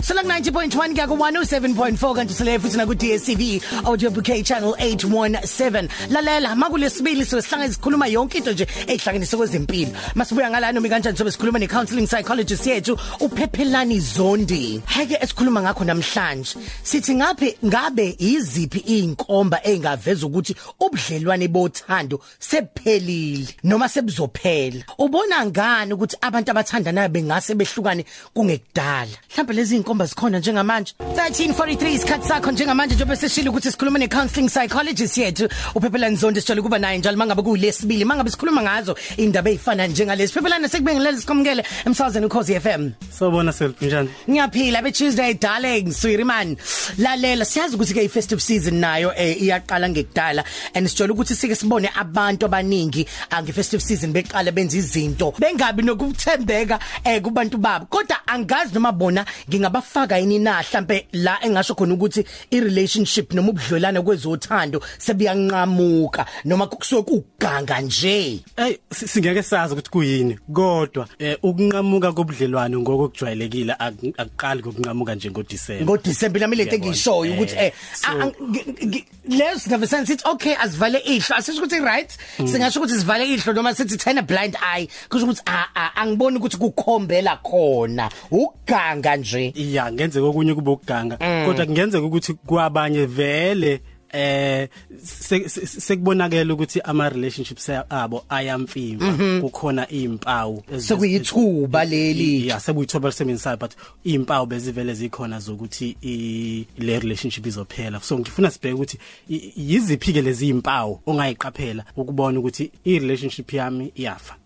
Sela 90.1 kuya ku 107.4 kanti sile futhi na ku DStv audio bouquet channel 817 lalela makulesibili so sihlangene sikhuluma yonke into nje ehlanganise kwezempilo masibuya ngala noma kanjani sobe sikhuluma ne counseling psychologist yethu uPhephelani Zondi. Heke esikhuluma ngakho namhlanje sithi ngabe ngabe iziphi inkomba engaveza ukuthi ubudlelwane bothando sephelile noma sebuzophela? Ubona ngani ukuthi abantu abathandanayo bengase behlukane kungekudala? Mhlawumbe lezi inkomba zikhona njengamanje. 1343 isikhathi sakho njengamanje njengoba seshilo ukuthi sikhuluma ne counseling psychologist yethu. uPhephelani Zondi sitshela kuba naye njalo mangabe kuyilesibili mangabe sikhuluma ngazo indaba ezifana njengalezi. Phephelani sekubingelele sikomkele emsazweni ukhozi FM Sawubona self njani? Ngiyaphila be Tuesday darling Swiri man. Lalela siyazi ukuthi ke i festive season nayo eh iyaqala ngekudala. And sithola ukuthi sike sibone abantu abaningi ange festive season beqala benza izinto. Bengabi nokuthembeka eh kubantu babo. Kodwa angazi noma bona ngingabafaka yini na mhlambe la engasho khona ukuthi i relationship noma ubudlelwane kwezothando sebuyanqamuka noma kusuke kuganga nje. Ey singeke sazi ukuthi kuyini kodwa eh, ukunqamuka kobudlelwane ngokujwayelekile ak- akuqali ngokunqamuka nje ngoDisemba. ngoDisemba nami lento Yabona, engishoyo ukuthi eh, leso singabe sensithi okay asivale ihlo. Asisho ukuthi right? Singasho ukuthi sivale ihlo noma sithi turn a blind eye. Kusho ukuthi a- angiboni ukuthi kukhombela khona. Uganga nje. Iya ngenzeka okunye kuba ukuganga. Kodwa kungenzeka ukuthi kwabanye vele eh se- se- sekubonakala ukuthi ama relationships abo ayamfimba. Kukhona izimpawu ezi- sekuyithuba leli. yeah sekuyithoba lisebenzisayo but izimpawu bezivele zikhona zokuthi i le relationship izophela. So ngifuna sibheke ukuthi yiziphi ke lezi zimpawu ongayiqaphela ukubona ukuthi i relationship yami iyafa?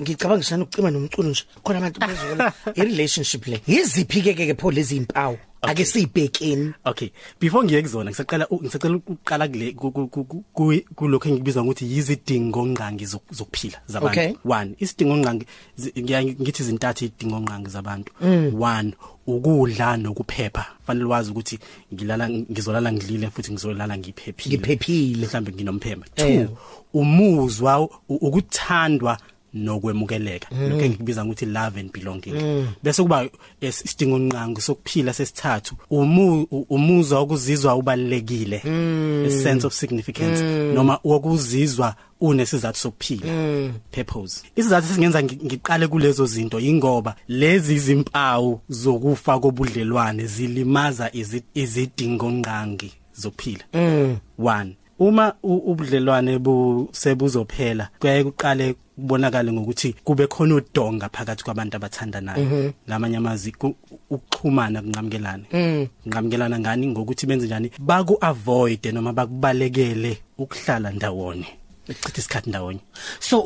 Ngicabanga ngishana ukucima nomculo nje. Khona abantu bezona i relationship le. Yiziphi ke ke pho lezi impawu ake sibhekeni Okay. Before ngiye kuzona ngisacela ngisacela ukuqala kule ku- ku- ku- ku- kulokho engikubiza ngokuthi yizidingo ngqangi zok- zokuphila zabantu. Okay. one isidingo ngqangi zi- ngiya ngithi izintathu idingo ngqangi zabantu one ukudla nokuphepha. Fanele wazi ukuthi ngilala ngizolala ngidlile futhi ngizolala ngiphephile. Ngiphephile. mhlambe nginomphema. Eh. two umuzwa u- ukuthandwa nokwemukeleka. Lokho engikubiza ngokuthi love and belonging. Bese kuba isidingo nqangi sokuphila sesithathu umuzwa okuzizwa ubalekile a sense of significance. Noma wokuzizwa unesizathu sokuphila. Purpose. Isizathu esingenza ngi- ngiqale kulezo zinto ingoba lezi zimpawu zokufa kobudlelwane zilimaza izi- izidingo nqangi zokuphila. One uma u- ubudlelwane bu sebuzophela kuyaye kuqale kubonakale ngokuthi kube khona udonga phakathi kwabantu abathandanayo. Ngamanye amazwi ku- ukuxhumana kunqamukelana kunqamukelana ngani? Ngokuthi benze njani? Baku avoid noma bakubalekele ukuhlala ndawonye. Ukuchitha isikhathi ndawonye. So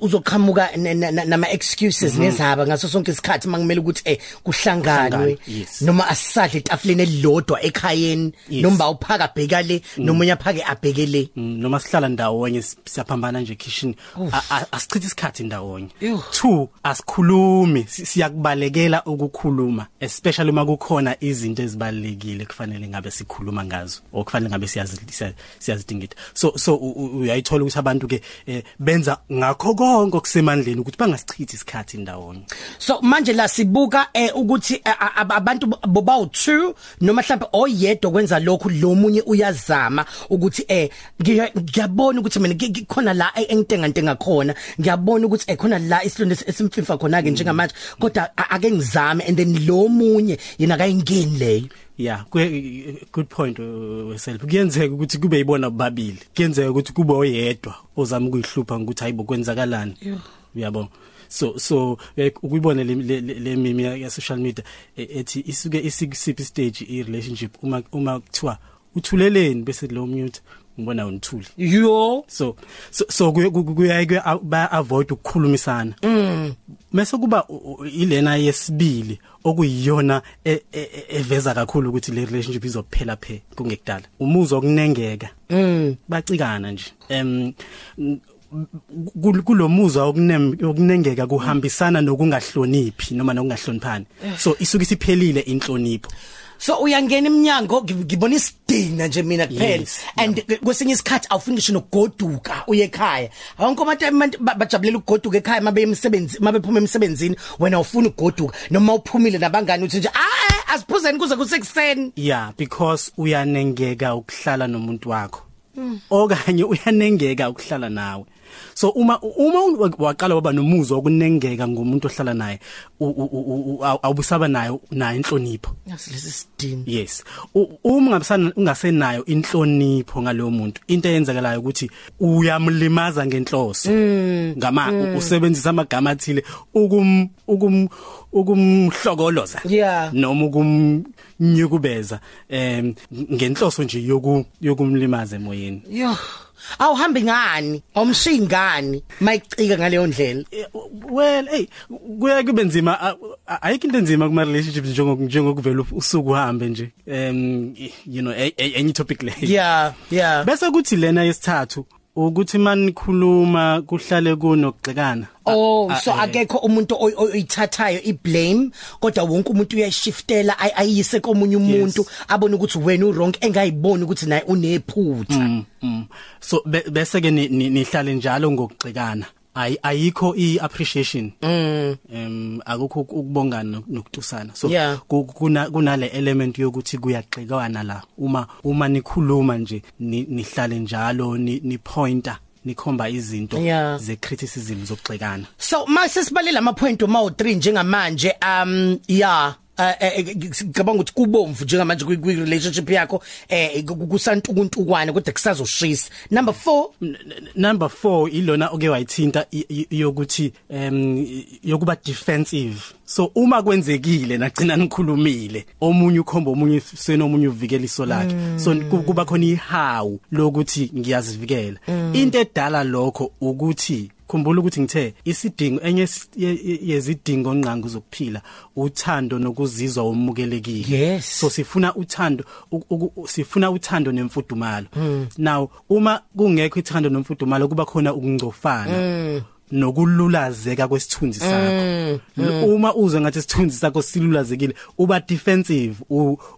uzoqhamuka na- na- na- nama excuses nezaba ngaso sonke isikhathi mangimela ukuthi eh kuhlanganwe noma asisadle etafuleni elilodwa ekhayeni noma awuphaka abheka le noma uyaphake abheke le. Mm, noma sihlala ndawonye siyaphambana nje kitchen A- a- asichithe isikhathi ndawonye. Two asikhulumi si- siyakubalekela ukukhuluma especially uma kukhona izinto ezibalekile kufanele ngabe sikhuluma ngazo okufanele ngabe siyazi siya- siyazidingida. So so uyayithola ukuthi abantu ke eh, benza ngakho konke okusemandleni ukuthi bangasichithi isikhathi ndawonye. So manje la sibuka eh ukuthi eh, a- a- abantu boba u2 noma mhlawumbe oyedwa kwenza lokhu lo munye uyazama ukuthi eh ngiya- ngiyabona ukuthi mina ngi- khona la eh, engitenga ntenga khona. Ngiyabona ukuthi eh khona la isilonda esimfifa khona ke njengamanje. Kodwa a- ake ngizame and then lo munye yena kayingeni leyo. Yeah, kwe good point uh, weself. Kuyenzeka ukuthi kube yibona babili. Kuyenzeka ukuthi kube oyedwa ozama ukuyihlupha ukuthi hayibo kwenzakalani. Uyabo. So so eh, ukuyibona le le- le le meme ya ya social media eh, ethi isuke isikusiphi stage i relationship uma uma kuthiwa uthuleleni bese lo mute ngibona unthuli. yo So so so kuye- ku- kuyaye kuye a- ba avoid ukukhulumisana. Mm. Mase kuba ilena yesibili okuyiyona e- e- e- eveza kakhulu ukuthi le relationship izophela phe kungekudala. Umuzwa okunengeka. Mm. Bacikana nje. Em kul- kulomuzwa okunengeka kuhambisana nokungahloniphi noma nokungahloniphani. So isuke isiphelile inhlonipho. So uyangena eminyango ngi- ngibona isidina nje mina kuphela. Yes, and kwesinye isikhathi awufuni ngisho nokugoduka uye ekhaya. Awonke abantu abantu ba- bajabulela ukugoduka ekhaya mabe emsebenzi mabe phuma emsebenzini wena ufuna ukugoduka. Noma uphumile nabangani uthi nje asiphuzeni kuze kusekuseni. Yeah because uyanengeka ukuhlala nomuntu wakho. Okanye uyanengeka ukuhlala nawe. So uma uma waqala waba nomuzwa wokunengeka ngomuntu ohlala naye awubusaba nayo nayo inhlonipho. Nasilesi sidini yes. Uma ungabisana ungasenayo inhlonipho ngalowo muntu into eyenzakalayo ukuthi uyamlimaza ngenhloso. Ngama u- usebenzisa amagama athile ukum ukum ukumhlokoloza. Yeah. noma ukumnyukubeza em ngenhloso nje yoku yokumlimaza emoyeni. Yo awuhambi ngani? Awumshiyi ngani? Mayicika ngaleyo ndlela. Eh, well hey kuya kube nzima ayikho into enzima kuma relationships njengoku njengokuvela usuku uhambe nje. Um you know a- a- any topic le yeah yeah. Bese kuthi lena yesithathu ukuthi manikhuluma kuhlale kunokugxekana. Oh A- a- so eh, akekho umuntu oy- oy- oyithathayo iblame kodwa wonke umuntu uyayishiftela ay- ayise komunye umuntu abone ukuthi wena urong engayiboni ukuthi naye unephutha. Mm, mm. so be- bese ke ni- ni- nihlale njalo ngokugxekana. Ayi- ayikho iappreciation. Mm. Em akukho ukubongana nok- nokutusana so kuna kunale element yokuthi kuyagxekwana la. Uma uma nikhuluma nje ni- nihlale njalo ni pointer nikhomba izinto Yeah. ze criticism zokugxekana. So mase sibalela ama point uma u3 njengamanje um yeah. Ngicabanga ukuthi kubomvu njengamanje kwi relationship yakho eh kusantukuntukwane kodwa kusazoshisa. Number 4 N- n- number 4 ilona oke wayithinta yokuthi em yokuba defensive. So uma kwenzekile nagcina nikhulumile omunye ukhomba omunye senomunye uvikela iso lakhe. So ku- kuba khona ihawu lokuthi ngiyazivikela. Into edala lokho ukuthi khumbula ukuthi ngithe isidingo enye yezidingo nqangu zokuphila uthando nokuzizwa umukelekile Yes. so sifuna uthando sifuna uthando nemfudumalo. Now uma kungekho ithando nomfudumalo kuba khona ukungcofana nokululazeka kwesithunzi sakho. L- uma uzwe ngathi isithunzi sakho silulazekile uba defensive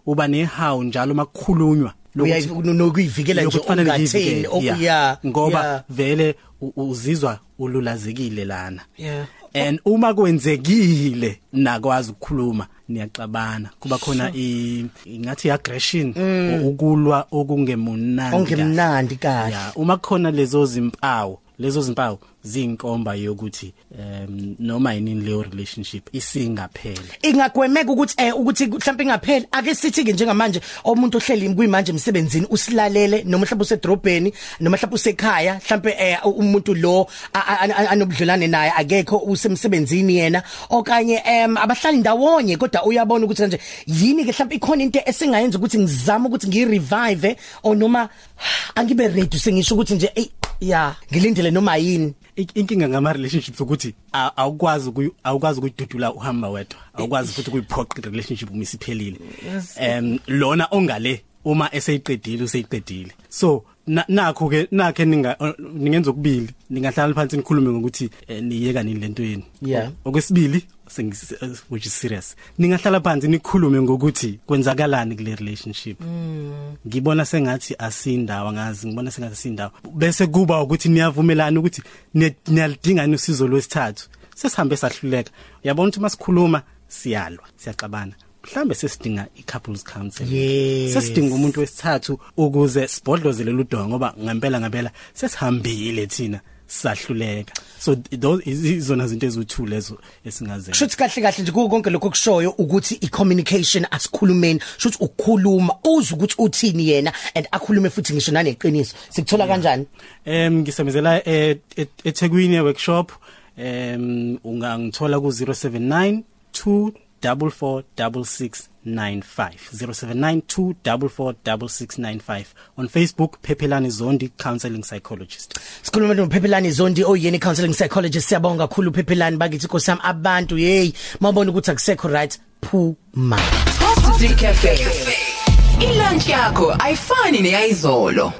uba nehawu njalo makukhulunywa uyayivikela nje yokuthi kufanele ungatheni. ngiyivikele, yeah. okuya ngoba vele u- uzizwa ululazekile lana. Yeah. And uma kwenzekile nakwazi ukukhuluma niyaxabana kuba khona i ngathi aggression ukulwa okungemunandi ongemnandi kahle. Ya uma khona lezo zimpawu lezo zimpawu ziyinkomba yokuthi um noma yini leyo relationship isingaphele. Ingagwemeka ukuthi eh ukuthi mhlawumbe ingapheli. Ake sithi ke njengamanje umuntu ohleli kuyimanje emsebenzini usilalele noma mhlawumbe usedrobheni noma mhlawumbe usekhaya mhlawumbe eh umuntu lo anobudlelane naye akekho usemsebenzini yena. Okanye em abahlali ndawonye kodwa uyabona ukuthi nje yini ke mhlawumbe ikhona into esingayenza ukuthi ngizame ukuthi ngirevive or noma angibe ready sengisho ukuthi nje ey ya ngilindele noma yini. Inkinga ngama relationships ukuthi a- awukwazi ukuyi- awukwazi ukuyidudula uhamba wedwa. Awukwazi futhi ukuyiphoqa relationship uma isiphelile. Em lona ongale uma eseyiqedile useyiqedile so na- nakho ke nakhe ninga ningenza ukubili ningahlala phansi nikhulume ngokuthi eh, niyeka nini lento yeni Yeah. okwesibili sengis which is serious. Ningahlala phansi nikhulume ngokuthi kwenzakalani kule relationship? Ngibona sengathi asindawa ngazi ngibona sengathi asindawa bese kuba ukuthi niyavumelana ukuthi ni- niyalidinga usizo lwesithathu. Sesihambe sahluleka. Uyabona ukuthi masikhuluma siyalwa siyaxabana mhlambe sesidinga i-couples counseling. Yes. sesidinga umuntu wesithathu ukuze sibhodlozele ludonga ngoba ngempela ngempela sesihambile thina sahluleka so those izona zinto eziwu2 lezo esingazenza Shuthi kahle kahle nje konke lokho kushoyo ukuthi i-communication asikhulumeni. Shuthi ukukhuluma uze ukuthi uthini yena and akhulume futhi ngisho naneqiniso. Sikuthola kanjani? Em ngisebenzela e- e- eThekwini workshop em ungangithola ku 079 2446695 079 on Facebook Pepelani Zondi counseling psychologist. Sikhuluma noPhephelani Zondi oyeni counseling psychologist. Siyabonga kakhulu uPhephelani bakithi nkosami abantu hey mabona ukuthi akusekho right phuma. Positive Cafe. Ilunch yakho ayifani neyizolo.